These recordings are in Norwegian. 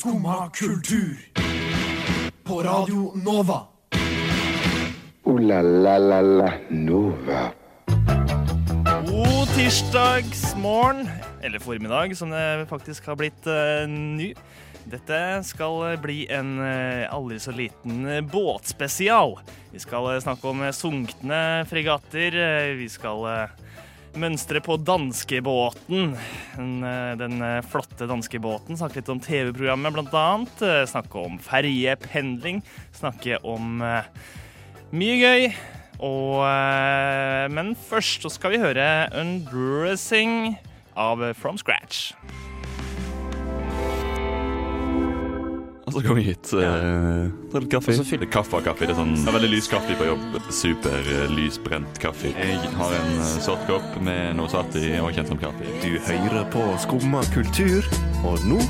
Skumma kultur. På Radio Nova. O-la-la-la-la Nova. God tirsdagsmorgen, eller formiddag som det faktisk har blitt uh, ny. Dette skal bli en eh, aldri så liten eh, båtspesial. Vi skal snakke om sunkne fregatter. Vi skal mønstre på danskebåten. Den, eh, den eh, flotte danskebåten. Snakke litt om TV-programmet, blant annet. Eh, Snakke om ferjependling. Snakke om mye gøy. Og, men først så skal vi høre 'Undressing' av From Scratch. Og så kom vi hit. Uh, ta litt kaffe. Det er kaffe og kaffe. Det er sånn det er veldig lys kaffe på jobb. Super uh, lysbrent kaffe. Jeg har en uh, sort kopp med noe satt i og kjent som kaffe. Du hører på Skumma kultur, og nå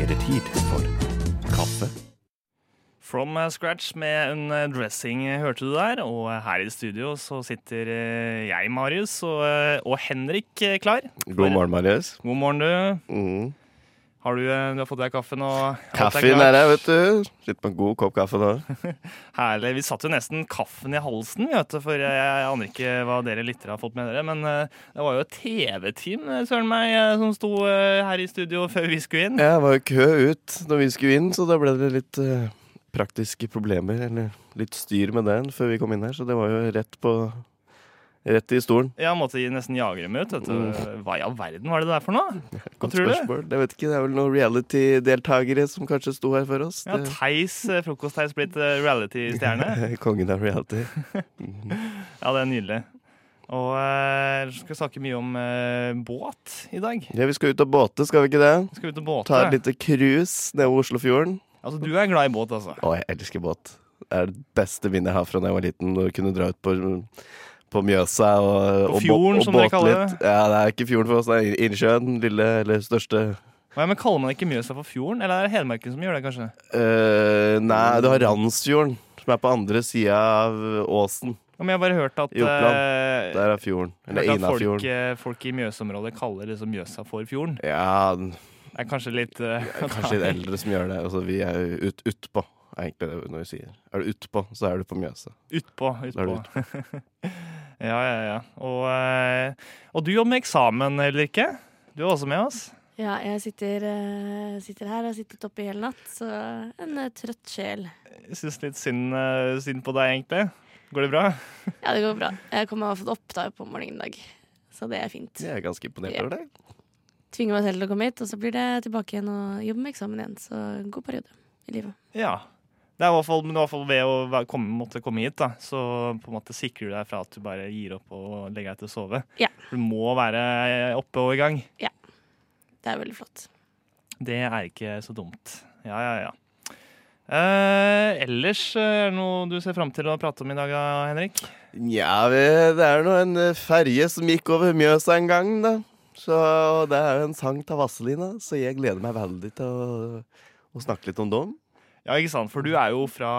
er det tid for kaffe. From eh, Scratch med en dressing, hørte du der. Og her i studio så sitter eh, jeg, Marius, og, eh, og Henrik eh, klar. God morgen, Marius. God morgen, du. Mm. Har du, eh, du har fått deg kaffen og Kaffen er der, vet du. Litt på en god kopp kaffe nå. Herlig. Vi satt jo nesten kaffen i halsen, vet du, for jeg, jeg aner ikke hva dere lyttere har fått med dere. Men eh, det var jo et TV-team eh, søren meg, som sto her i studio før vi skulle inn. Ja, det var jo kø ut når vi skulle inn, så da ble det litt praktiske problemer, eller litt styr med den før vi kom inn her. Så det var jo rett på Rett i stolen. Ja, måtte nesten jage dem ut. Vet. Hva i all verden var det der for noe? Godt tror du? spørsmål. Jeg vet ikke, Det er vel noen reality-deltakere som kanskje sto her for oss. Ja, Theis, eh, frokost-Theis blitt eh, reality-stjerne. Kongen av reality. Ja, det er nydelig. Og eh, vi skal snakke mye om eh, båt i dag. Ja, Vi skal ut og båte, skal vi ikke det? Vi skal ut og båte. Ta et lite cruise nedover Oslofjorden. Altså, du er glad i båt, altså. Å, jeg elsker båt. Det er det beste minnet jeg har fra da jeg var liten. Å kunne dra ut på, på Mjøsa og, På og, fjorden, og som dere båte litt. Ja, det er ikke fjorden for oss, det er innsjøen. Lille eller største Hva, men Kaller man ikke Mjøsa for fjorden, eller er det Hedmarken som gjør det, kanskje? Uh, Nei, du har Randsfjorden, som er på andre sida av åsen. Ja, men jeg har bare hørt at I Oppland. eh, Der er fjorden. Eller hørt folk, eh, folk i Mjøsområdet kaller liksom Mjøsa for fjorden. Ja, Det er kanskje litt uh, kanskje litt eldre som gjør det. Altså, vi er jo ut, utpå, er egentlig det når vi sier. Er du utpå, så er du på Mjøsa. Utpå. Utpå. ja, ja, ja. Og, eh, og du jobber med eksamen, eller ikke? Du er også med oss. Ja, jeg sitter, eh, sitter her og har sittet oppe i hele natt, så en eh, trøtt sjel. Jeg syns litt synd, synd på deg, egentlig. Går det bra? Ja, det går bra. Jeg kommer og har fått opptak på morgenen i dag, så det er fint. Jeg er ganske imponert over deg. Tvinger meg selv til å komme hit, og så blir det tilbake igjen og jobbe med eksamen igjen. Så god periode i livet. Ja. Det er i hvert fall, men i hvert fall ved å komme, måtte komme hit, da, så på en måte sikrer du deg fra at du bare gir opp og legger deg til å sove. Ja. Du må være oppe og i gang. Ja. Det er veldig flott. Det er ikke så dumt. Ja, ja, ja. Eh, ellers, eh, er det noe du ser fram til å prate om i dag, Henrik? Nja, det er nå en eh, ferje som gikk over Mjøsa en gang, da. Så det er jo en sang til Vazelina, så jeg gleder meg veldig til å, å snakke litt om dem. Ja, ikke sant? For du er jo fra,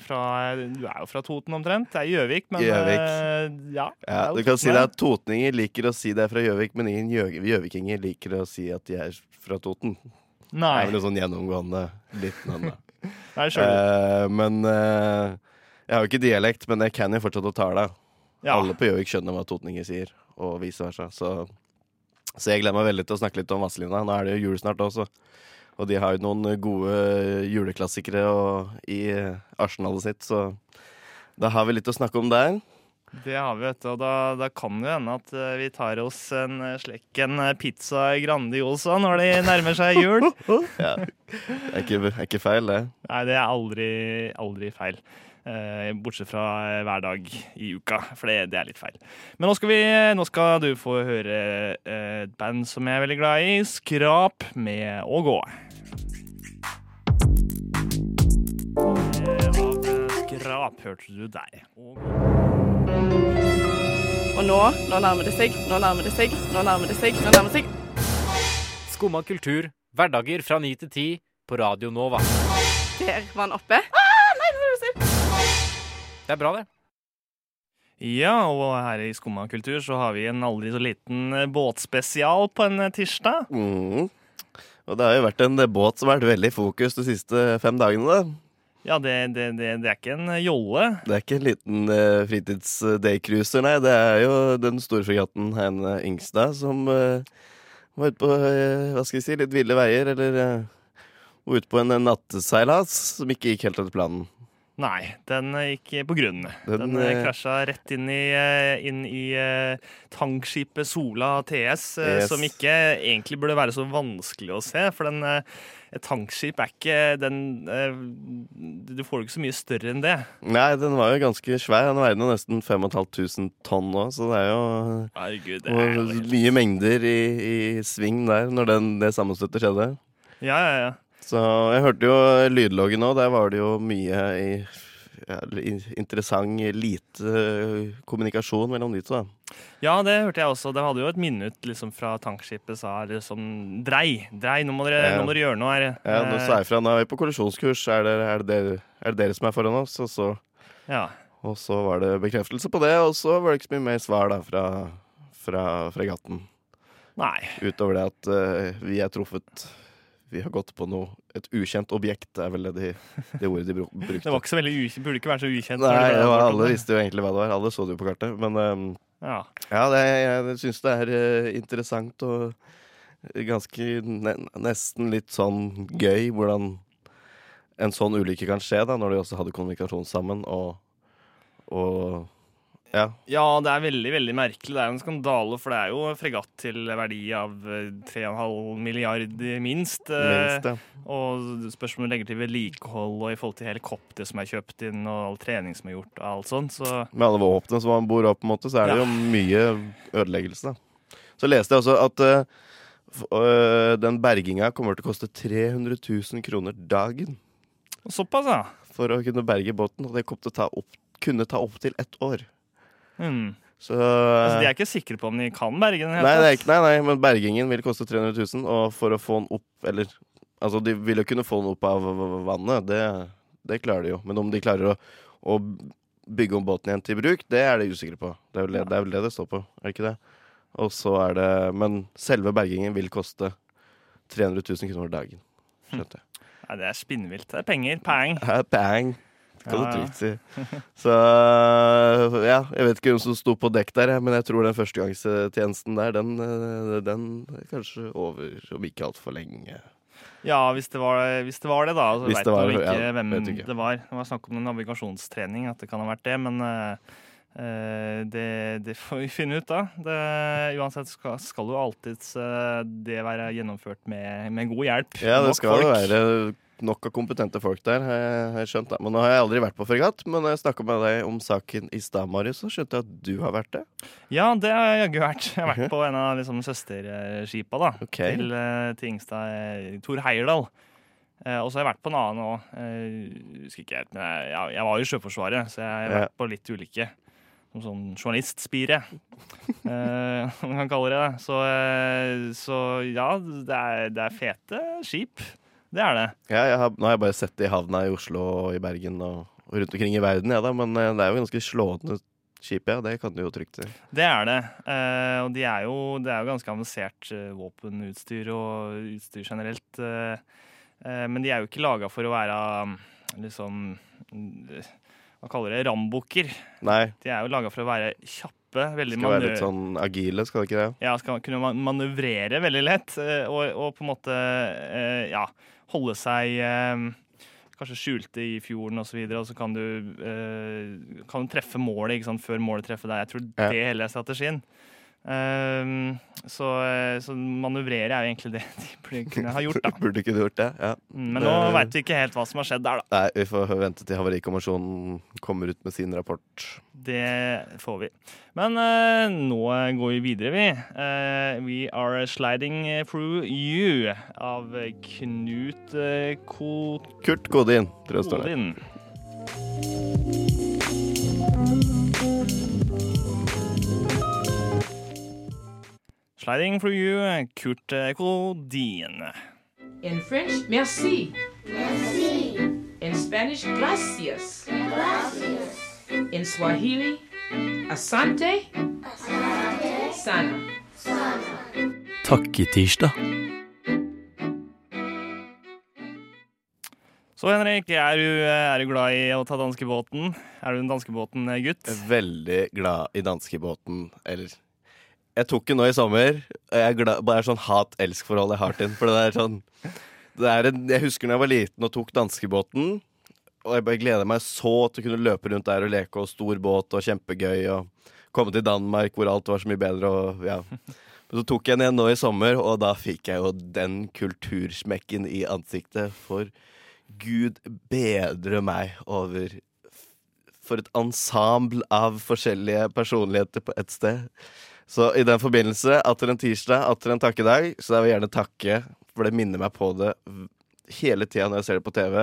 fra, du er jo fra Toten omtrent. Det er Gjøvik, men Gjøvik. eh, ja. Ja, du kan si det at totninger liker å si det er fra Gjøvik, men ingen gjø- gjøvikinger liker å si at de er fra Toten. Nei. Det er vel noe sånn gjennomgående litt navn, da. nei uh. Eh, men uh, jeg har jo ikke dialekt, men jeg kan jo fortsatt å tale. Ja. Alle på Gjøvik skjønner hva totninger sier, og vice versa. Så, så jeg gleder meg veldig til å snakke litt om Vazelina. Nå er det jo jul snart også. Og de har jo noen gode juleklassikere og, i arsenalet sitt, så da har vi litt å snakke om der. Det har vi, vet du. Og da, da kan det hende at eh, vi tar oss en eh, slekken eh, pizza Grandiosa når det nærmer seg jul. Ja. Det er ikke, er ikke feil, det. Nei, det er aldri, aldri feil. Eh, bortsett fra hver dag i uka, for det, det er litt feil. Men nå skal, vi, nå skal du få høre et band som jeg er veldig glad i, Skrap med Å gå. Eh, Skrap hørte du der. Og nå, nå nærmer det seg, nå nærmer det seg, nå nærmer det seg, nå nærmer det seg. Skumma kultur, hverdager fra 9 til 10 på Radio Nova. Der var han oppe. Ah, nei, det seg. Det er bra, det. Ja, og her i Skumma kultur så har vi en aldri så liten eh, båtspesial på en eh, tirsdag. Mm. Og det har jo vært en båt som har vært veldig i fokus de siste fem dagene. da. Ja, det, det, det, det er ikke en jolle. Det er ikke en liten uh, fritids-daycruiser, nei. Det er jo den store fregatten Heine Ingstad som uh, var ute på uh, hva skal vi si, litt ville veier, eller uh, ute på en natteseilas som ikke gikk helt etter planen. Nei, den eh, gikk på grunn. Den, Den, eh, krasja rett inn i, eh, inn i eh, tankskipet Sola TS, eh, Yes. som ikke egentlig burde være så vanskelig å se. For den, eh, et tankskip er ikke den eh, Du får ikke så mye større enn det. Nei, den var jo ganske svær. Den veide nesten 5500 tonn nå, så det er jo Herregud, det er og mye mengder i, i sving der når den, det sammenstøtet skjedde. Ja, ja, ja. Så jeg hørte jo lydloggen nå. Der var det jo mye i, ja, interessant, lite eh, kommunikasjon mellom de to. da. Ja, det hørte jeg også. Det hadde jo et minutt liksom, fra tankskipet sa liksom Drei, drei, nå må dere, Ja. nå må dere gjøre noe her. Ja, nå Eh, sa jeg fra. Nå er vi på kollisjonskurs. Er det, er, det er det dere som er foran oss? Og så, ja. og så var det bekreftelse på det, og så var det ikke så mye mer svar da fra, fra fregatten. Nei. Utover det at uh, vi er truffet Vi har gått på noe Et ukjent objekt er vel det, de, ordet de brukte. Det var ikke så veldig ukjent, burde ikke være så ukjent. Nei, det var, alle visste jo egentlig hva det var. Alle så det jo på kartet. Men um, Ja. ja, det, jeg syns det er uh, interessant og ganske ne nesten litt sånn gøy hvordan en sånn ulykke kan skje, da, når de også hadde kommunikasjon sammen og, og ja. Ja, det er veldig veldig merkelig. Det er jo en skandale, for det er jo fregatt til verdi av eh, 3,5 milliard minst. eh, Minst, ja. Og spørsmålet legger til vedlikehold og i forhold til helikopter som er kjøpt inn, og all trening som er gjort, og alt sånt. Så Med alle våpnene som man bor opp, på en måte, så er det Ja. jo mye ødeleggelse. Da. Så leste jeg også at uh, den berginga kommer til å koste 300 000 kroner dagen såpass, ja. for å kunne berge båten. Og det kom til å ta opp, kunne ta opptil ett år. Mm. Så Altså, de er ikke sikre på om de kan berge den. Nei, Nei, nei, nei, men bergingen vil koste 300 000, og for å få den opp Eller altså, de vil jo kunne få den opp av vannet, det, det klarer de jo. Men om de klarer å, å bygge om båten igjen til bruk, det er de usikre på. Det er vel det det, er vel det, det står på, er det ikke det? Og så er det Men selve bergingen vil koste 300 000 kroner dagen. Skjønte jeg. Nei, det er spinnvilt. Det er penger. Pang. Ja, Bang! Ja, du ja. trygt si. Så ja, jeg vet ikke hvem som sto på dekk der, men jeg tror den førstegangstjenesten der, den, eh, den er kanskje over om ikke altfor lenge. Ja, hvis det var, hvis det, var det, da. Så Hvis det var ikke ja, hvem ikke. det var. Det var snakk om en navigasjonstrening, at det kan ha vært det. Men eh, det, det får vi finne ut. Det, uansett skal, skal jo alltids uh, det være gjennomført med, med god hjelp. Ja, det skal jo være nok av kompetente folk der, har jeg, har jeg skjønt. Da. Men nå har jeg aldri vært på fregatt, men når jeg snakka med deg om saken i stad, Marius, så skjønte jeg at du har vært det. Ja, det har jeg jaggu vært. Jeg har vært på en av liksom, søsterskipa da, okay. til, eh, til Ingstad, eh, Tor Heyerdahl. Eh, og så har jeg vært på en annen òg. Eh, husker ikke helt, men jeg, jeg, jeg var jo i Sjøforsvaret, så jeg har Ja. vært på litt ulike. Som sånn journalistspire, eh, om man kan kalle det det. Så, eh, så ja, det er, det er fete skip. Det er det. Ja, har, nå har jeg bare sett det i havna i Oslo og i Bergen og, og rundt omkring i verden, ja, da, men eh, det er jo ganske slående skip, ja. Det kan du jo trygt si. Det er det. Eh, og de er jo, det er jo ganske avansert eh, våpenutstyr og utstyr generelt. eh, eh, men de er jo ikke laga for å være liksom Hva kaller det? Rambukker. De er jo laga for å være kjappe. Veldig skal være litt sånn agile, skal det ikke det? ja, skal kunne man- manøvrere veldig lett. Og, og på en måte ja, holde seg eh, kanskje skjulte i fjorden osv., og, så videre, og så kan du, eh, kan du treffe målet sant, før målet treffer deg. Jeg tror det hele er strategien. Ehm, så, eh, så manøvrere er jo egentlig det de burde kunne ha gjort, da. Burde ikke gjort det? Ja. Mm, Men nå Det- veit vi ikke helt hva som har skjedd der, da. Nei, vi får vente til Havarikommisjonen kommer ut med sin rapport. Det får vi. Men uh, nå går vi videre, vi. Uh, we are sliding through you av Knut uh, Kurt Godin, tror jeg står. Sliding for you, Kurt Kodin. In French, merci. Merci. In Spanish, gracias. Gracias. In Swahili, asante. Asante. Sana. Takketirsdag. Så Henrik, er du, er du glad i å ta danskebåten? Er du en danskebåten-gutt? Veldig glad i danskebåten. Eller Jeg tok den nå i sommer. og Jeg er glad, bare sånn hat-elsk-forhold jeg har til den. For det er sånn det er en, Jeg husker da jeg var liten og tok danskebåten. Og jeg bare gleder meg så til å kunne løpe rundt der og leke og stor båt og kjempegøy. Og komme til Danmark hvor alt var så mye bedre. Og, ja. Men så tok jeg den igjen nå i sommer, og da fikk jeg jo den kultursmekken i ansiktet. For gud bedre meg over For et ensemble av forskjellige personligheter på ett sted. Så i den forbindelse, atter en tirsdag, atter en takkedag, så jeg vil gjerne takke, for det minner meg på det hele tida når jeg ser det på TV.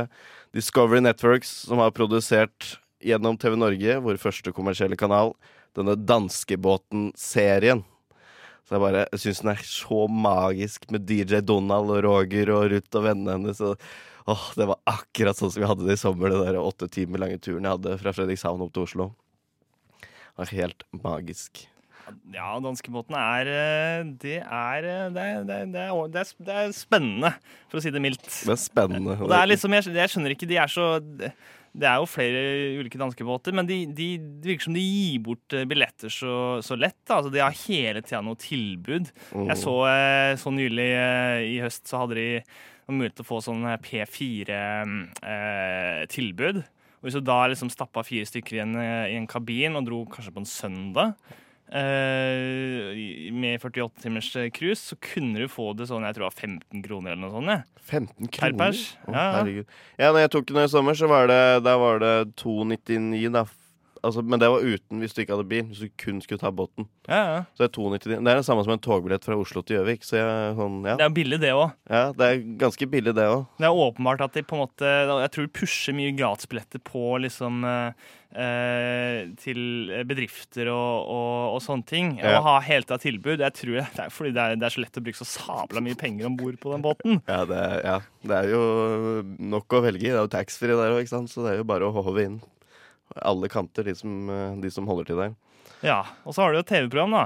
Discovery Networks, som har produsert gjennom TV Norge, vår første kommersielle kanal, denne Danskebåten-serien. Så jeg bare, jeg syns den er så magisk med DJ Donald og Roger og Ruth og vennene hennes. Åh, det var akkurat sånn som vi hadde det i sommer, det der åtte timer lange turen jeg hadde fra Fredrikshavn opp til Oslo. Det var helt magisk. Ja, danskebåten er eh, Det er eh, det er, det, er, det, er, det, er, det er spennende, for å si det mildt. Det er spennende. Og det er liksom, jeg, jeg skjønner ikke, de er så Det er jo flere ulike danskebåter, men de, de, det virker som de gir bort eh, billetter så, så lett. Altså, de har hele tida noe tilbud. Mm. Jeg så, eh, så nylig eh, i høst så hadde de mulighet til å få sånn P4-tilbud. og Hvis du da liksom stappa fire stykker i en, eh, i en kabin og dro kanskje på en søndag i- med 48 timers eh, cruise, så kunne du få det sånn jeg tror det var 15 kroner eller noe sånt. Ja. 15 Per kroner? pers. Oh, Ja, ja. herregud. Ja, når jeg tok den i sommer, så var det, da var det 299, da. Altså, men det var uten hvis du ikke hadde bil. Hvis du kun skulle ta båten. Ja, ja. Så det er 299. Det er det samme som en togbillett fra Oslo til Gjøvik. Så jeg, sånn, ja. Det er billig, det òg. ja, det er ganske billig, det òg. Det er åpenbart at de på en måte Jeg tror de pusher mye gratisbilletter på liksom eh, eh, til bedrifter og, og, og sånne ting. Ja. Å ha hele tida tilbud. Jeg tror det er fordi det er, det er så lett å bruke så sabla mye penger om bord på den båten. Ja, det ja, det er jo nok å velge i. Det er jo taxfree der òg, ikke sant. Så det er jo bare å håve inn. Alle kanter, de som, eh, de som holder til der. Ja, Og så har du jo TV-program, da.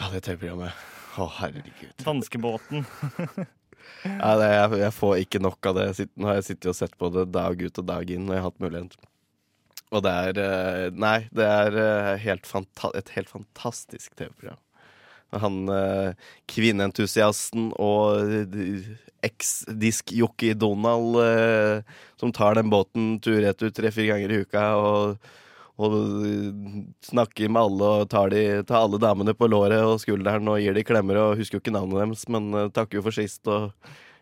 Ja, det TV-programmet. Å, herregud. Danskebåten. Ja, det, jeg, jeg får ikke nok av det. Nå har jeg sittet og sett på det dag ut og dag inn når jeg har hatt mulighet. Og det er eh, Nei, det er eh, helt et helt fantastisk TV-program. Han eh, kvinneentusiasten og eh, eks-diskjockey Donald eh, som tar den båten tur-retur tre-fire ganger i uka og, og snakker med alle og tar, de, tar alle damene på låret og skulderen og gir de klemmer og husker jo ikke navnet deres, men takker jo for sist og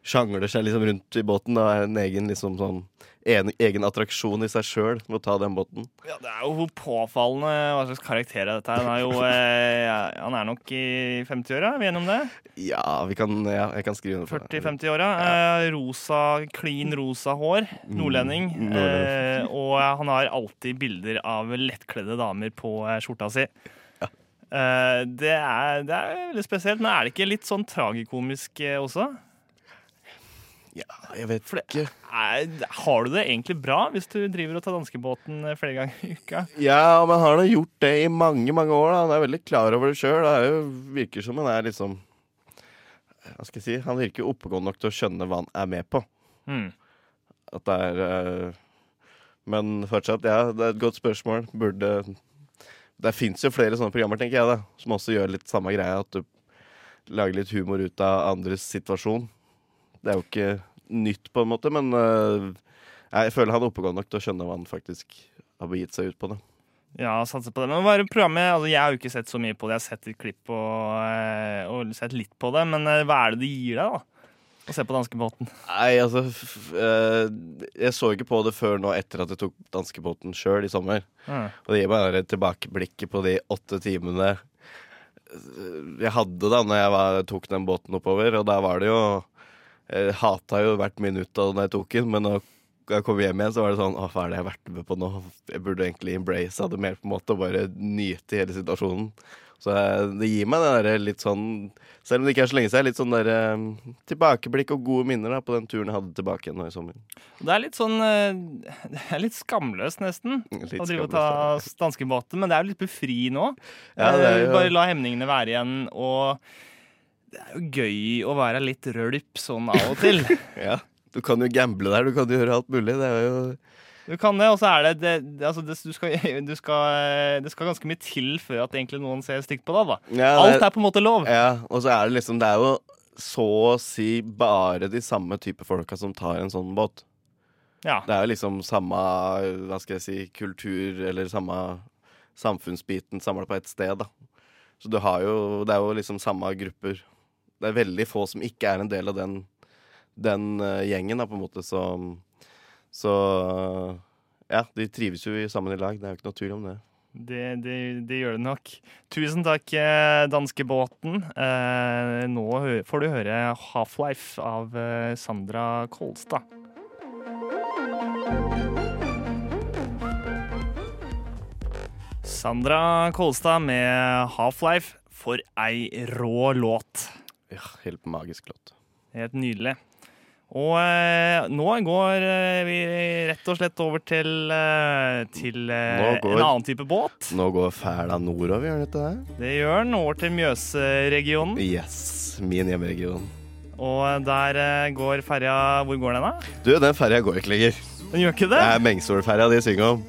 sjangler seg liksom rundt i båten og er en egen liksom sånn en, egen attraksjon i seg sjøl med å ta den båten. Ja, Det er jo påfallende hva slags karakter er dette her. Han er jo eh, Han er nok i 50-åra, er vi enige om det? Ja, vi kan, ja, jeg kan skrive under på det. 40-50-åra. Eh, rosa, klin rosa hår. Nordlending. Mm. Eh, og han har alltid bilder av lettkledde damer på eh, skjorta si. Eh, det, er, det er veldig spesielt, men er det ikke litt sånn tragikomisk eh, også? Ja, jeg vet ikke. Er, har du det egentlig bra hvis du driver og tar danskebåten eh, flere ganger i uka? Ja, men han har gjort det i mange, mange år. Da. Han er veldig klar over det sjøl. Det virker som han er liksom Hva skal jeg si? Han virker oppegående nok til å skjønne hva han er med på. Mm. At det er eh, Men fortsatt, ja, det er et godt spørsmål. Burde Det fins jo flere sånne programmer, tenker jeg, da, som også gjør litt samme greia. At du lager litt humor ut av andres situasjon. Det er jo ikke nytt, på en måte, men eh, jeg føler han er oppegående nok til å skjønne hva han faktisk har begitt seg ut på. det. Ja, satser på det. Men er programmet? Altså, jeg har jo ikke sett så mye på det. Jeg har sett et klipp og, eh, og sett litt på det. Men eh, hva er det det gir deg, da? Å se på danskebåten? Nei, altså Jeg så ikke på det før nå etter at jeg tok danskebåten sjøl i sommer. Mm. Og det gir meg et tilbakeblikket på de åtte timene jeg hadde da når jeg var, tok den båten oppover. Og da var det jo Jeg hata jo hvert minutt av når jeg tok den, men da jeg kom hjem igjen, så var det sånn Å, hva er det jeg har vært med på nå? Jeg burde egentlig embrace det mer, på en måte, og bare nyte hele situasjonen. Så eh, det gir meg det der litt sånn Selv om det ikke er så lenge siden, litt sånn der eh, tilbakeblikk og gode minner da på den turen jeg hadde tilbake igjen nå i sommer. Det er litt sånn eh, Det er litt skamløst, nesten. Litt å drive og ta danskebåten, men det er jo litt befri nå. Ja, det er jo- Bare la hemningene være igjen. Og det er jo gøy å være litt rølp sånn av og til. Ja. Du kan jo gamble der, du kan jo gjøre alt mulig. Det er jo Du kan det, og så er det, det, det altså det, du skal, du skal, det skal ganske mye til før at egentlig noen ser stygt på deg. da. Ja, Alt er på en måte lov. Ja, og så er det liksom Det er jo så å si bare de samme type folka som tar en sånn båt. Ja. Det er jo liksom samme hva skal jeg si, kultur eller samme samfunnsbiten samla på ett sted. da. Så du har jo Det er jo liksom samme grupper. Det er veldig få som ikke er en del av den, den uh, gjengen, da, på en måte, så Så ja, de trives jo sammen i lag. Det er jo ikke noe tvil om det. Det, det, det gjør det nok. Tusen takk, eh, danskebåten. Eh, nå får du høre Half-Life av eh, Sandra Kolstad. Sandra Kolstad med Half-Life for ei rå låt. Ja, helt magisk låt. Helt nydelig. Og eh, nå går eh, vi rett og slett over til, eh, til eh, går- en annen type båt. Nå går fæla nordover, gjør den ikke det? Det gjør den over til Mjøsregionen. Yes, min hjemregion. Og der eh, går ferja Hvor går den, da? Du, den ferja går ikke lenger. Den gjør ikke Det det? er Mengsolferja de synger om.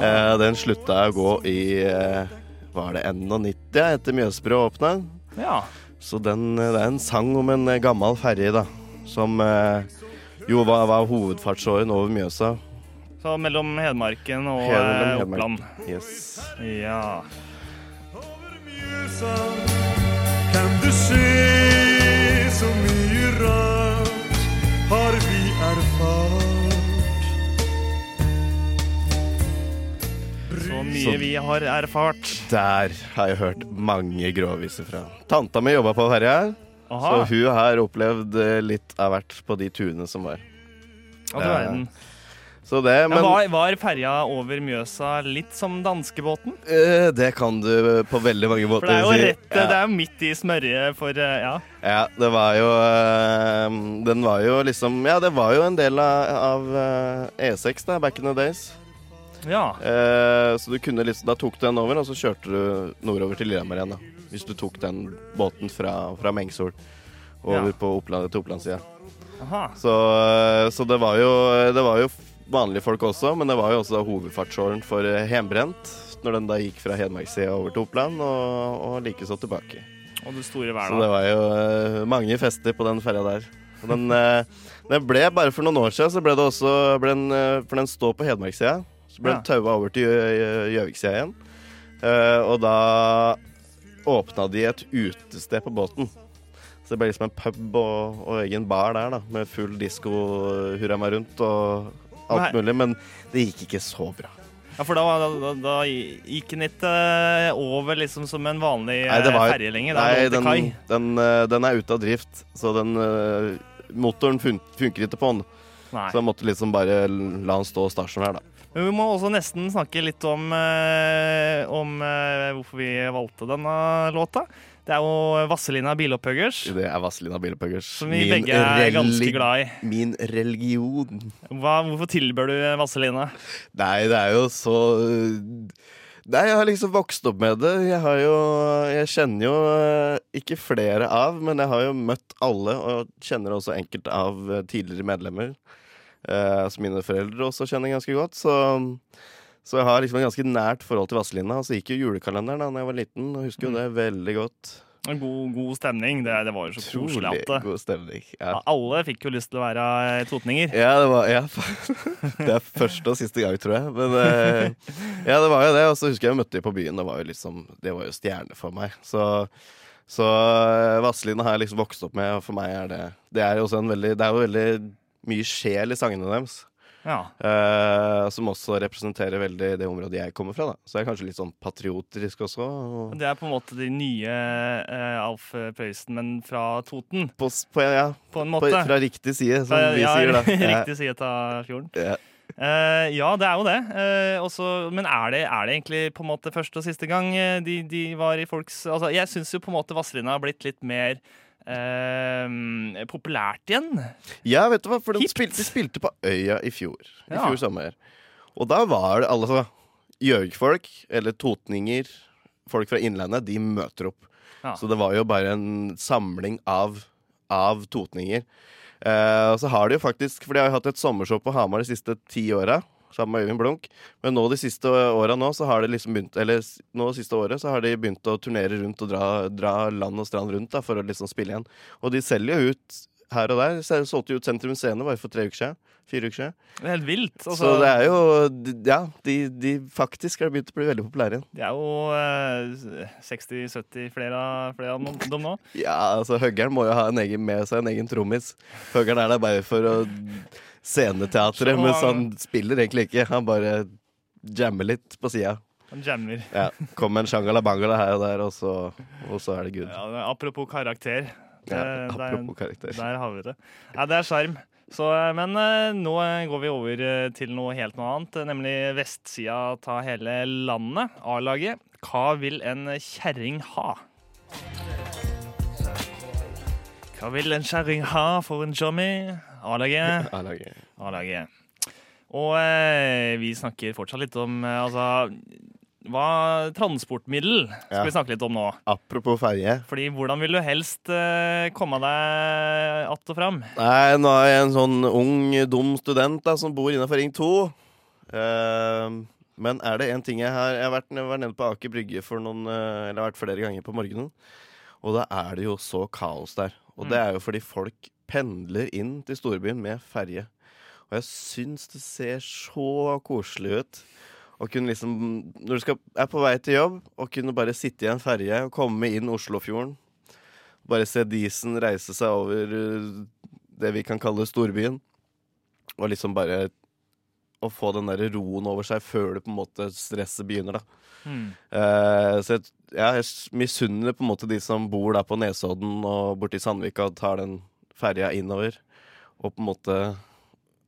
Eh, den slutta å gå i eh, Var det 91 etter Mjøsbrua åpna? Ja. Så den, eh, det er en sang om en eh, gammel ferje, da. Som eh, jo var, var hovedfartsåren over Mjøsa. Så mellom Hedmarken og Hele eh, Hedmark. Oppland. Yes. Ja. Kan du se så mye rart har vi erfart? Så mye vi har erfart. Der har jeg hørt mange gråviser fra. Tanta mi jobba på ferja, Aha. så hun har opplevd eh, litt av hvert på de turene som var. Å, ja. verden. Så det, Ja, var, var ferja over Mjøsa litt som danskebåten? Uh, det kan du på veldig mange For det er jo rett, rett, det er midt i smørjet for uh, Ja. Ja, det var jo uh, Den var jo liksom Ja, det var jo en del av, av eh, E6 da, back in the days. Ja. Eh, så du kunne liksom Da tok du den over, og så kjørte du nordover til Lillehammer igjen. da Hvis du tok den båten fra, fra Mengsol over Ja. på Oppland, til Opplandssida. Så, eh, så det var jo Det var jo vanlige folk også, men det var jo også hovedfartsåren for hjemmebrent. Hembrent. Når den da gikk fra Hedmarkssida over til Oppland, og, og likeså tilbake. Og det store Så det var jo uh, mange fester på den ferja der. Og den, eh, den ble, bare for noen år siden, så ble det også ble den, uh, For den står på Hedmarkssida. Så ble Ja. taua over til Gjø- Gjø- Gjøviksida igjen. Uh, og da åpna de et utested på båten. Så det ble liksom en pub og, og egen bar der, da, med full disko hurra meg rundt og alt Nei. mulig. Men det gikk ikke så bra. Ja, for da, da, da, gikk den ikke eh, over liksom som en vanlig Nei, eh, var- ferje lenger. Nei, den, den, eh, den er ute av drift, så den eh, Motoren fun funker ikke på den. Nei. Så jeg måtte liksom bare la den stå stasjonær, da. Men vi må også nesten snakke litt om, eh, om eh, hvorfor vi valgte denne låta. Det er jo Vazelina Bilopphuggers, Det er Vazelina Bilopphøggers. som vi begge er ganske glad i. Min religion. Hva, hvorfor tilbør du Vazelina? Nei, det er jo så Nei, jeg har liksom vokst opp med det. Jeg har jo Jeg kjenner jo eh, ikke flere av, men jeg har jo møtt alle, og kjenner også enkelte av tidligere medlemmer. Eh, som mine foreldre også kjenner ganske godt. Så, så jeg har liksom et ganske nært forhold til Vazelina. Og så gikk jo julekalenderen da jeg var liten, og husker jo det veldig godt. En god, god stemning. Det, det var jo så koselig at det, god stemning. Ja. alle fikk jo lyst til å være eh, totninger. Ja, det var ja. Det er første og siste gang, tror jeg. Men eh, ja, det var jo det. Og så husker jeg jeg møtte dem på byen. Det var jo liksom Det var jo stjerne for meg. Så, så Vazelina har jeg liksom vokst opp med, og for meg er det Det er jo også en veldig Det er jo veldig mye sjel i sangene deres. Ja. Uh, som også representerer veldig det området jeg kommer fra. da Så jeg er kanskje litt sånn patriotisk også. Og Det er på en måte de nye uh, Alf Prøysen, men fra Toten, på, på, ja, på en på, måte. fra riktig side, som Fra- vi ja, sier, da. Riktig side av fjorden. ja. Uh, ja, det er jo det. Uh, også, men er det, er det egentlig på en måte første og siste gang eh, de, de var i folks altså, Jeg syns jo på en måte Vazelina har blitt litt mer eh, populært igjen. Ja, vet du hva, for de spilte, de spilte på Øya i fjor. I Ja. fjor sommer. Og da var det altså Gjøvik-folk, eller totninger, folk fra Innlandet, de møter opp. Ja. Så det var jo bare en samling av, av totninger. Eh, og så har de jo faktisk, for de har jo hatt et sommershow på Hamar de siste ti åra. Sammen med Øyvind Blunk. Men nå de siste åra nå, så har de liksom begynt Eller nå siste året så har de begynt å turnere rundt og dra, dra land og strand rundt da, for å liksom spille igjen. Og de selger jo ut her og der. Så Solgte jo ut Sentrum Scene bare for tre uker siden. Fire uker siden. Det er helt vilt. Altså, så det er jo Ja, de, de faktisk har begynt å bli veldig populære igjen. Det er jo eh, 60-70 flere, flere av dem nå. Ja, altså Høggern må jo ha en egen, med seg en egen trommis. Høggern er der bare for å sceneteatret, Så- mens han spiller egentlig ikke. Han bare jammer litt på sida. Han jammer. Ja, Kommer en shangala bangala her og der, og så, og så er det good. Ja, apropos karakter. Det, Ja, der- apropos karakter. Der har vi det. Ja, det er sjarm. Så, eh, Men eh, nå går vi over eh, til noe helt noe annet, eh, nemlig vestsida ta hele landet. A-laget. Hva vil en kjerring ha? Hva vil en kjerring ha for en jommy? A-laget. A-laget. Og eh, vi snakker fortsatt litt om eh, altså hva transportmiddel skal Ja. vi snakke litt om nå. Apropos ferje. Fordi hvordan vil du helst eh, komme deg att og fram? Nei, nå er jeg en sånn ung, dum student da, som bor innafor Ring 2. Eh, men er det en ting jeg har Jeg har vært, jeg var nede på Aker Brygge for noen eh, Eller jeg har vært flere ganger på morgenen. Og da er det jo så kaos der. Og det er jo fordi folk pendler inn til storbyen med ferje. Og jeg syns det ser så koselig ut. Å kunne liksom Når du skal, er på vei til jobb, og kunne bare sitte i en ferje og komme inn Oslofjorden. Bare se disen reise seg over uh, det vi kan kalle storbyen. Og liksom bare å få den der roen over seg før det på en måte stresset begynner, da. Mm. Uh, så jeg, ja, jeg misunner på en måte de som bor der på Nesodden og borti Sandvika og tar den ferja innover. Og på en måte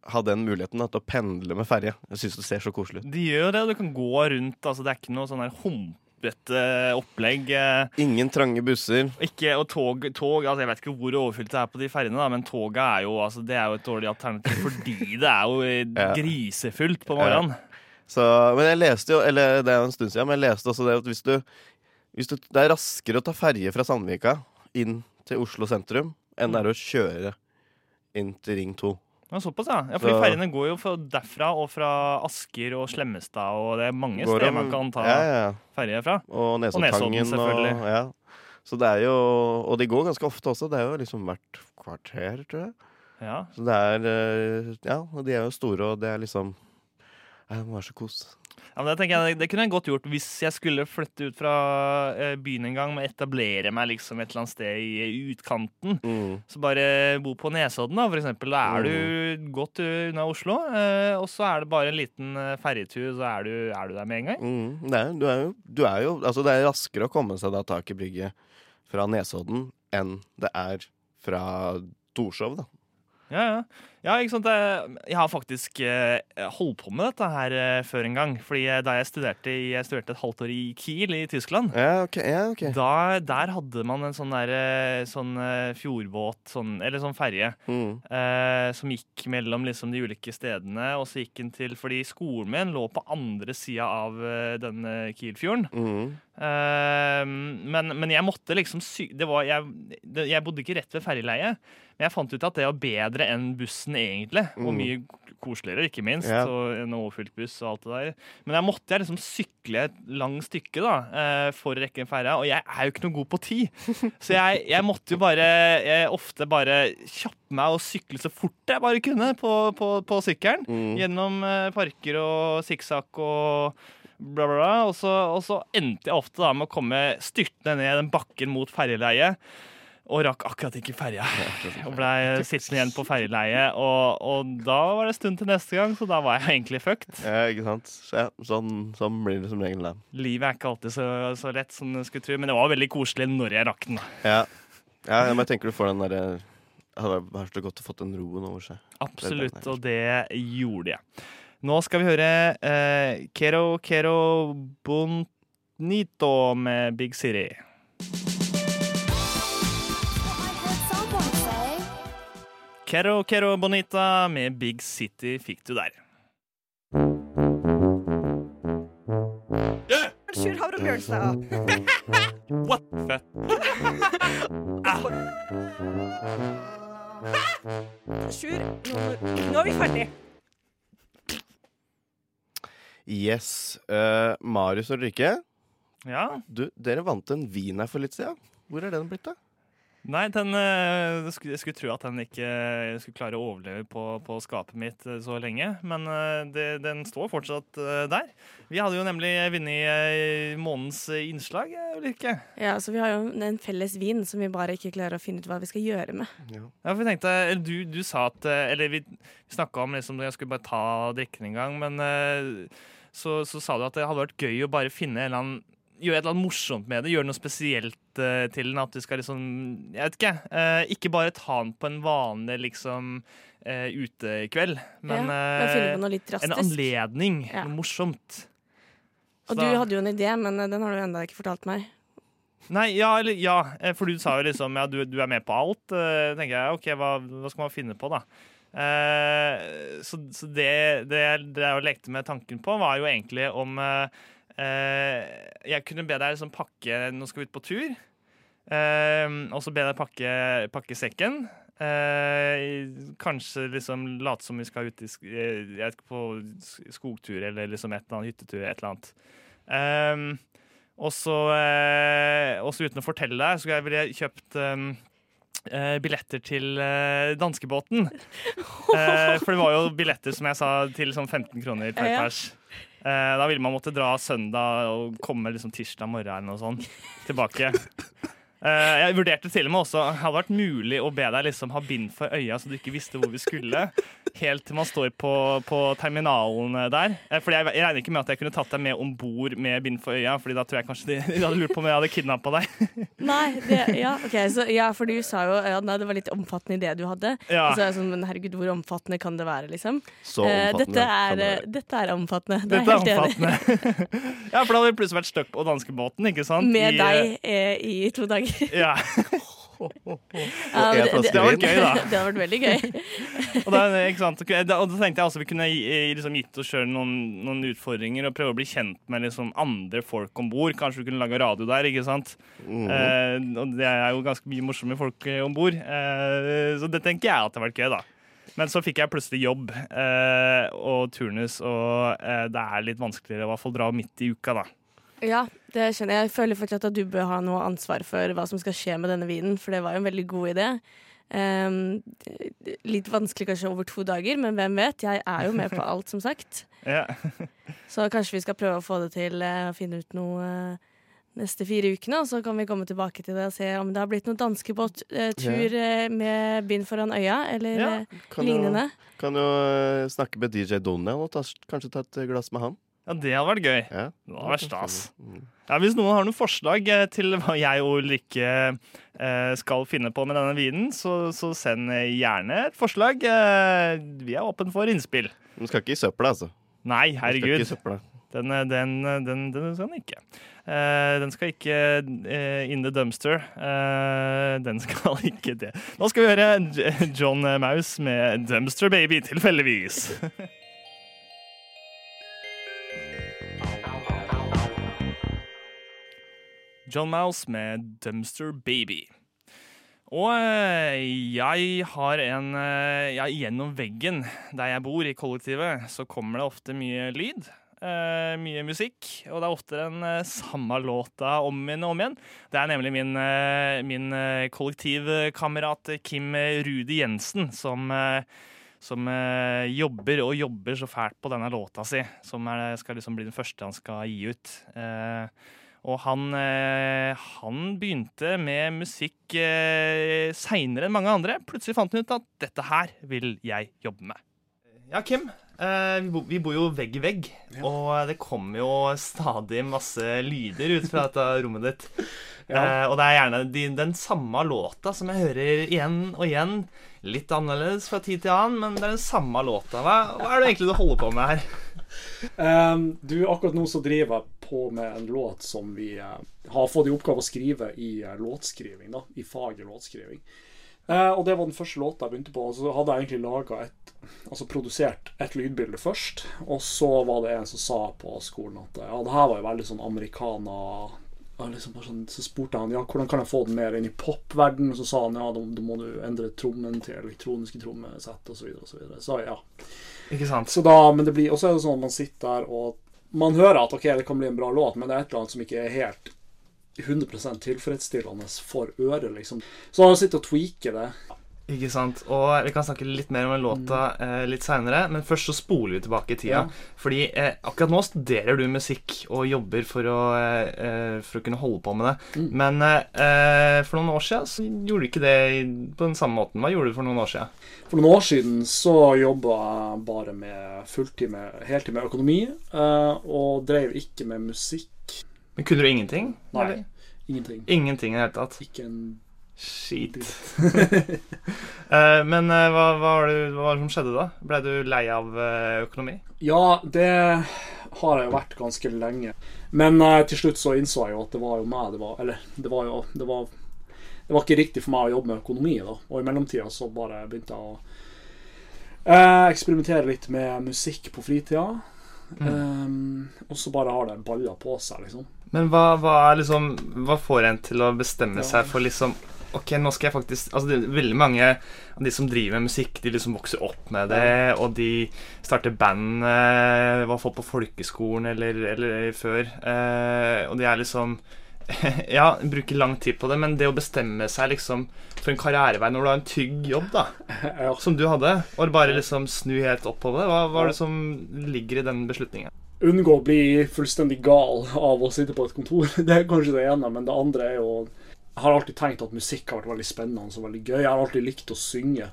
ha den muligheten da, til å pendle med ferje. Jeg syns det ser så koselig ut. De gjør det, og du kan gå rundt. altså Det er ikke noe sånn her humpete opplegg. eh, Ingen trange busser. Ikke, og tog, tog altså Jeg vet ikke hvor overfylt det er på de ferjene, da, men toget er jo, altså, det er jo et dårlig alternativ fordi det er jo eh, Ja. grisefullt på morgenen. Så, men jeg leste jo, eller det er jo en stund siden, men jeg leste også det at hvis du, hvis du Det er raskere å ta ferje fra Sandvika inn til Oslo sentrum enn det er å kjøre inn til Ring 2. Ja, såpass, ja. ja fordi Så- ferjene går jo fra derfra og fra Asker og Slemmestad, og det er mange steder man kan ta ja, ja, ferje fra. Og Nesodden, selvfølgelig. Og, ja. Så det er jo Og de går ganske ofte også. Det er jo liksom hvert kvarter, tror jeg. Ja. Så det er eh, Ja, og de er jo store, og det er liksom ja, Det må være så kos. Ja, men det, jeg, det kunne jeg godt gjort hvis jeg skulle flytte ut fra eh, byen en gang og etablere meg liksom et eller annet sted i utkanten. Mm. Så bare bo på Nesodden, da, for eksempel. Da er du godt unna Oslo. eh, og så er det bare en liten eh, ferjetur, så er du, er du der med en gang. Mm. Er, du, er jo, du er jo Altså, det er raskere å komme seg da tak i brygget fra Nesodden enn det er fra Torshov, da. Ja, ja. Ja ikke sant? Jeg, har faktisk eh, holdt på med dette her eh, før en gang. Fordi eh, da jeg studerte, jeg studerte et halvt år i Kiel i Tyskland, Ja, okay, Ja, okay. da, der hadde man en sånn, der, sånn fjordbåt, sånn, eller sånn ferje, Mm. eh, som gikk mellom liksom, de ulike stedene. Og så gikk den til Fordi skolen min lå på andre sida av denne Kielfjorden. Mm. Eh, men, men jeg måtte liksom sy det var, jeg, jeg bodde ikke rett ved ferjeleiet. Men jeg fant ut at det var bedre enn bussen, egentlig. Og Mm. mye koseligere, ikke minst. Ja. Og en overfylt buss og alt det der. Men der måtte jeg liksom sykle et langt stykke da, eh, for å rekke en ferja. Og jeg er jo ikke noe god på tid. Så jeg, jeg måtte jo bare jeg, ofte bare kjappe meg og sykle så fort jeg bare kunne på, på, på sykkelen. Mm. Gjennom eh, parker og sikksakk og bla, bla, bla. Og så, og så endte jeg ofte da med å komme styrtende ned den bakken mot ferjeleiet. Og rakk akkurat ikke ferja. Og blei sittende igjen på ferjeleiet. Og, og da var det stund til neste gang, så da var jeg egentlig fucked. Ja, ikke sant. Så, ja, sånn, sånn blir det som regel, da. Livet er ikke alltid så, så lett som du skulle tro, men det var veldig koselig når jeg rakk den. Ja. ja, men jeg tenker du får den derre Det hadde vært så godt å fått den roen over seg. Absolutt, og det gjorde jeg. Nå skal vi høre eh, Kero Kero Bonito med Big City. Kero Kero Bonita med Big City fikk du der. Sjur Havre Bjørnstad. What the Sjur, nå, er vi ferdig. Yes. Uh, Marius og Rikke, Ja. du, dere vant en vin her for litt siden. Hvor er den blitt, da? Nei, den, eh, jeg skulle, tro at den ikke skulle klare å overleve på, på skapet mitt eh, så lenge, men eh, det, den står fortsatt der. Vi hadde jo nemlig vunnet månedens innslag, Ulrikke. Ja, så vi har jo en felles vin som vi bare ikke klarer å finne ut hva vi skal gjøre med. Ja, for vi tenkte, du, du sa at Eller vi, vi snakka om liksom, jeg skulle bare ta drikken en gang, men så, så sa du at det hadde vært gøy å bare finne en eller annen Gjøre et eller annet morsomt med det, Gjør noe spesielt uh, til den. At du skal liksom Jeg vet ikke. Uh, ikke bare ta den på en vanlig liksom uh, utekveld, men, Ja, en anledning. Ja. Noe morsomt. Så Og du da- hadde jo en idé, men den har du ennå ikke fortalt meg. Nei, ja, eller ja, for du sa jo liksom ja, du, du er med på alt. Tenker jeg, ok, hva, hva skal man finne på, da? Så så det, det, det jeg lekte med tanken på, var jo egentlig om Jeg kunne be deg liksom pakke Nå skal vi ut på tur. Eh, og så be deg pakke, pakke sekken. Eh, kanskje liksom late som vi skal ut i, eh, vet på skogtur eller liksom et eller annet hyttetur. Et eller annet. Eh, og så, eh, også uten å fortelle deg, så ville jeg kjøpt eh, eh, billetter til eh, danskebåten. Eh, for det var jo billetter, som jeg sa, til sånn 15 kroner per pers. Eh, da ville man måtte dra søndag og komme liksom tirsdag morgen eller noe tilbake. Eh, jeg vurderte til og med også Hadde vært mulig å be deg liksom ha bind for øya, så du ikke visste hvor vi skulle. Helt til man står på, på terminalen der. For Fordi jeg, jeg regner ikke med at jeg kunne tatt deg med om bord med bind for øya, Fordi da tror jeg kanskje de, de hadde lurt på om jeg hadde kidnappa deg. Nei, det, ja, okay, så, ja, for du sa jo ja, nei, det var litt omfattende idé du hadde. Ja. Så er jeg sånn, men herregud, hvor omfattende kan det være, liksom? Så Eh, omfattende dette, er, det eh, dette er omfattende. Det Dette er enig. omfattende. ja, for da hadde vi plutselig vært stuck på danskebåten, ikke sant? Med I, deg eh, i to dager. Ja. Ja, det, det, Det var vin. gøy, da. det hadde vært veldig gøy. Og da, ikke sant? Og da tenkte jeg også vi kunne liksom, gitt oss sjøl noen, noen utfordringer og prøve å bli kjent med liksom, andre folk om bord. Kanskje vi kunne lage radio der, ikke sant? Mm. Eh, og det er jo ganske mye morsomme folk eh, om bord. Eh, så det tenker jeg at det har vært gøy, da. Men så fikk jeg plutselig jobb eh, og turnus, og eh, det er litt vanskeligere å i hvert fall dra midt i uka, da. Ja, det skjønner jeg. Jeg føler fortsatt at du bør ha noe ansvar for hva som skal skje med denne vinen, for det var jo en veldig god idé. Um, litt vanskelig kanskje over to dager, men hvem vet? Jeg er jo med på alt, som sagt. Ja. Så kanskje vi skal prøve å få det til uh, finne ut noe uh, neste fire ukene, og så kan vi komme tilbake til det og se om det har blitt noen danskebåttur eh, med bind foran øya, eller Ja, kan lignende. jo, kan jo snakke med DJ Donald og ta, kanskje ta et glass med han. Ja, det hadde vært gøy. Ja. Det hadde vært stas. Mm. Ja, hvis noen har noen forslag eh, til hva jeg og Ulrikke eh, skal finne på med denne vinen, så, så send gjerne et forslag. Eh, vi er åpne for innspill. Den skal ikke i søpla, altså. Nei, Den skal ikke herregud. i. Den, den, den, den skal den ikke. Den skal ikke in the dumpster. Den skal ikke det. Nå skal vi høre John Mouse med 'Dumpster Baby', tilfeldigvis. John Mouse med 'Dumpster Baby'. Og eh, jeg har en eh, Ja, gjennom veggen der jeg bor, i kollektivet, så kommer det ofte mye lyd. Uh, mye musikk, og det er ofte den uh, samme låta om igjen og om igjen. Det er nemlig min, uh, min kollektivkamerat Kim Rudi Jensen som, som jobber og jobber så fælt på denne låta si, som er, skal liksom bli den første han skal gi ut. Eh, og han, eh, han begynte med musikk eh, seinere enn mange andre. Plutselig fant han ut at dette her vil jeg jobbe med. Ja, Kim. Eh, vi, bo, vi bor jo vegg i vegg, og det kommer jo stadig masse lyder ut fra dette rommet ditt. Eh, og det er gjerne de, den samme låta som jeg hører igjen og igjen. Litt annerledes fra tid til annen, men det er den samme låta. Hva, hva er det egentlig du holder på med her? Um, du, akkurat nå så driver jeg på med en låt som vi uh, har fått i oppgave å skrive i uh, låtskriving, da, i faget låtskriving. Og det var den første låta jeg begynte på. Og så hadde jeg egentlig laga et Altså produsert et lydbilde først. Og så var det en som sa på skolen at ja, det her var jo veldig sånn americana liksom sånn, så spurte han ja, hvordan kan jeg få den mer inn i popverdenen. Så sa han ja, da, da må du endre trommen til elektroniske trommesett osv. Så, videre, og så, så ja. Ikke sant? Så da, men det blir, Og så er det sånn at man sitter der og man hører at ok, det kan bli en bra låt, men det er et eller annet som ikke er helt 100% tilfredsstillende for øret, liksom. Så han sitter og tweaker det. Ikke sant. Og vi kan snakke litt mer om den låta eh, litt seinere, men først så spoler vi tilbake i tida. Ja. Fordi eh, akkurat nå studerer du musikk og jobber for å, eh, eh, for å kunne holde på med det. Mm. Men eh, for noen år siden så gjorde du ikke det på den samme måten. Hva gjorde du for noen år siden? For noen år siden så jobba jeg bare med fulltid med heltid med økonomi, eh, og drev ikke med musikk. Men kunne du ingenting? Nei. eller? Ingenting. Ingenting i det hele tatt? Ikke en Skit. uh, men uh, hva, hva, var det, hva var det som skjedde da? Ble du lei av uh, økonomi? Ja, det har jeg jo vært ganske lenge. Men eh, til slutt så innså jeg jo at det var jo meg det var Eller det var jo det var, det var ikke riktig for meg å jobbe med økonomi, da. Og i mellomtida så bare begynte jeg å eh, eksperimentere litt med musikk på fritida. Eh, og så bare har det balla på seg, liksom. Men hva, hva er liksom Hva får en til å bestemme Ja. seg for liksom Ok, nå skal jeg faktisk Altså, det er veldig mange av de som driver med musikk, de liksom vokser opp med det, og de starter band eh, i hvert fall på folkeskolen eller, eller før. Eh, og de er liksom Ja, bruker lang tid på det, men det å bestemme seg liksom for en karrierevei når du har en tygg jobb, da, som du hadde, og bare liksom snu helt opp på det, hva, hva er det som ligger i den beslutningen? Unngå å bli fullstendig gal av å sitte på et kontor. Det er kanskje det ene, men det andre er jo Jeg har alltid tenkt at musikk har vært veldig spennende og veldig gøy. Jeg har alltid likt å synge.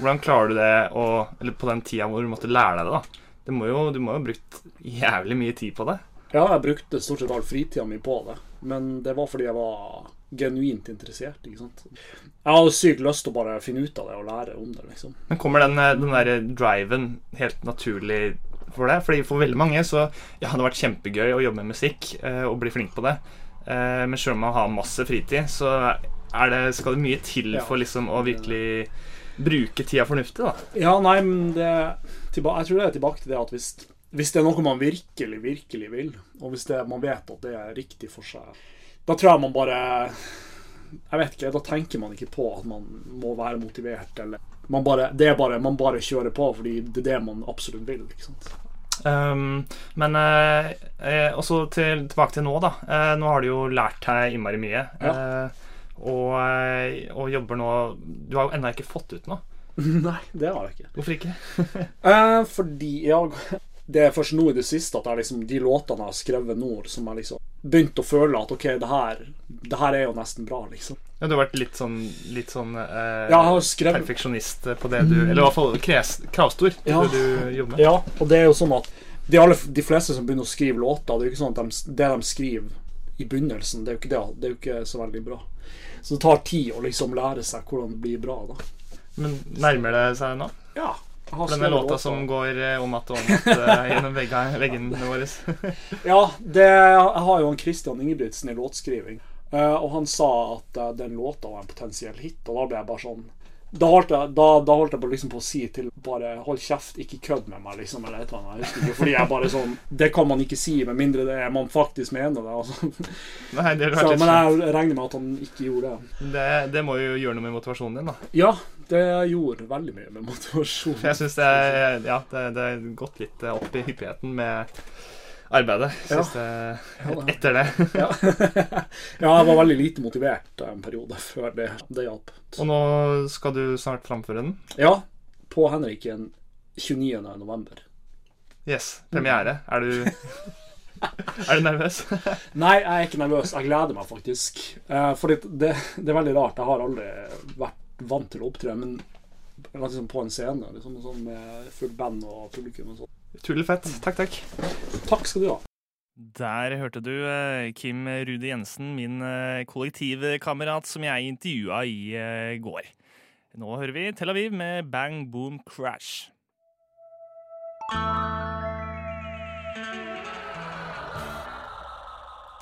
Hvordan klarer du det å, eller på den tida hvor du måtte lære deg det? da? Det må jo, du må jo ha brukt jævlig mye tid på det. Ja, jeg brukte stort sett all fritida mi på det, men det var fordi jeg var genuint interessert. ikke sant? Jeg hadde sykt lyst til å bare finne ut av det og lære om det, liksom. Men kommer den, eh, den der driven helt naturlig for deg? Fordi For veldig mange så ja, det har vært kjempegøy å jobbe med musikk eh, og bli flink på det. Eh, men selv om man har masse fritid, så er det, skal det mye til for liksom å virkelig bruke tida fornuftig. da. Ja, nei, men det Jeg tror det er tilbake til det at hvis, hvis det er noe man virkelig, virkelig vil, og hvis det, man vet at det er riktig for seg, da tror jeg man bare Jeg vet ikke, da tenker man ikke på at man må være motivert, eller man bare, det er bare, man bare kjører på fordi det er det man absolutt vil. ikke sant? Um, men eh, eh, også til, tilbake til nå, da. Eh, nå har du jo lært deg innmari mye. Eh, og, eh, og jobber nå Du har jo ennå ikke fått ut noe. Nei, det har jeg ikke. Hvorfor ikke? Eh, fordi jeg Det er først nå i det siste at jeg liksom, de låtene jeg har skrevet nå, som jeg liksom begynte å føle at OK, det her, det her er jo nesten bra, liksom. Ja, du har vært litt sånn, litt sånn eh, jeg perfeksjonist på det du Eller i hvert fall kravstor til Ja. det du jobber med. Ja, og det er jo sånn at de, alle, de fleste som begynner å skrive låter, det er jo ikke sånn at de, det de skriver i begynnelsen, det er jo ikke det. Det er jo ikke så veldig bra. Så det tar tid å liksom lære seg hvordan det blir bra, da. Men nærmer det seg nå? Ja. Denne låta, låta som går eh, om att og om att eh, gjennom veggene våre. Ja, det, jeg har jo han Christian Ingebrigtsen i låtskriving. Eh, og han sa at eh, den låta var en potensiell hit, og da ble jeg bare sånn Da holdt jeg, da, da holdt jeg på, liksom på å si til bare Hold kjeft, ikke kødd med meg, liksom, eller et eller annet. Jeg fordi jeg bare sånn Det kan man ikke si med mindre det er man faktisk mener det. Altså. Nei, det Så, men jeg regner med at han ikke gjorde det. Det, det må jo gjøre noe med motivasjonen din, da. Ja, det gjorde veldig mye med motivasjonen. Jeg syns det, ja, det, det er gått litt eh, opp i hyppigheten med arbeidet Ja. siste, Ja, da. etter det. Ja. ja, jeg var veldig lite motivert en periode før det. Det hjalp. Og nå skal du snart framføre den. Ja, på Henriken 29. november. Yes. Premiere. Er du Er du nervøs? Nei, jeg er ikke nervøs. Jeg gleder meg faktisk. Fordi for det, det, det er veldig rart. Jeg har aldri vært vant til å opptre, men liksom på en scene liksom, sånn med fullt band og publikum og sånn. Utrolig fett. Takk, takk. Takk skal du ha. Der hørte du eh, Kim Rudi Jensen, min eh, kollektivkamerat som jeg intervjua i eh, går. Nå hører vi Tel Aviv med Bang Boom Crash.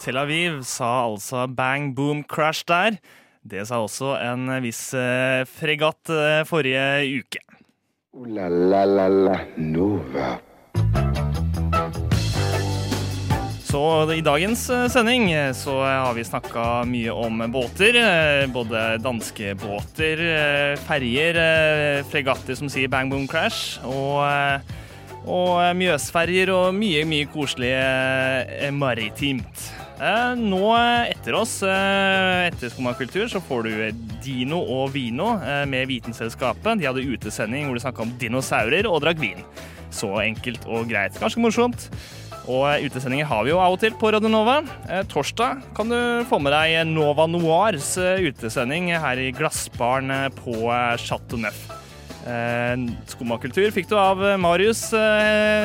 Tel Aviv sa altså Bang Boom Crash der. Det sa også en viss fregatt forrige uke. Uh, la la la la Nova. Så i dagens eh, sending eh, så har vi snakka mye om båter. eh, Både danske båter, ferjer, fregatter som sier bang boom crash, og, og Mjøsferjer og mye, mye koselig maritimt. Nå etter oss, etter Skummakultur, så får du Dino og Vino med Vitenselskapet. De hadde utesending hvor de snakka om dinosaurer og drakk vin. Så enkelt og greit. Ganske morsomt. Og eh, utesendinger har vi jo av og til på Radio Nova. Eh, torsdag kan du få med deg Nova Noirs eh, utesending her i Glassbaren på Chateau Neuf. Skummakultur fikk du av Marius,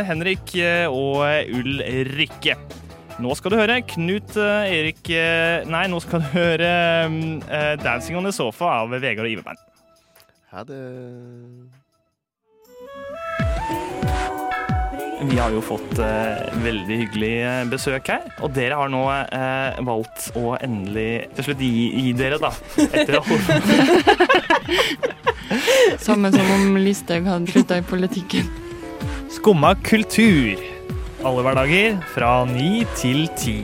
Henrik og Ulrikke. Nå skal du høre Knut Erik Nei, nå skal du høre 'Dancing on the Sofa' av Vegard og Iverbein. Ha det. Vi har jo fått eh, veldig hyggelig eh, besøk her, og dere har nå eh, valgt å endelig til slutt gi, gi dere, da. Etter å Samme som om Listhaug hadde slutta i politikken. Skumma kultur. Alle hverdager fra ni til ti.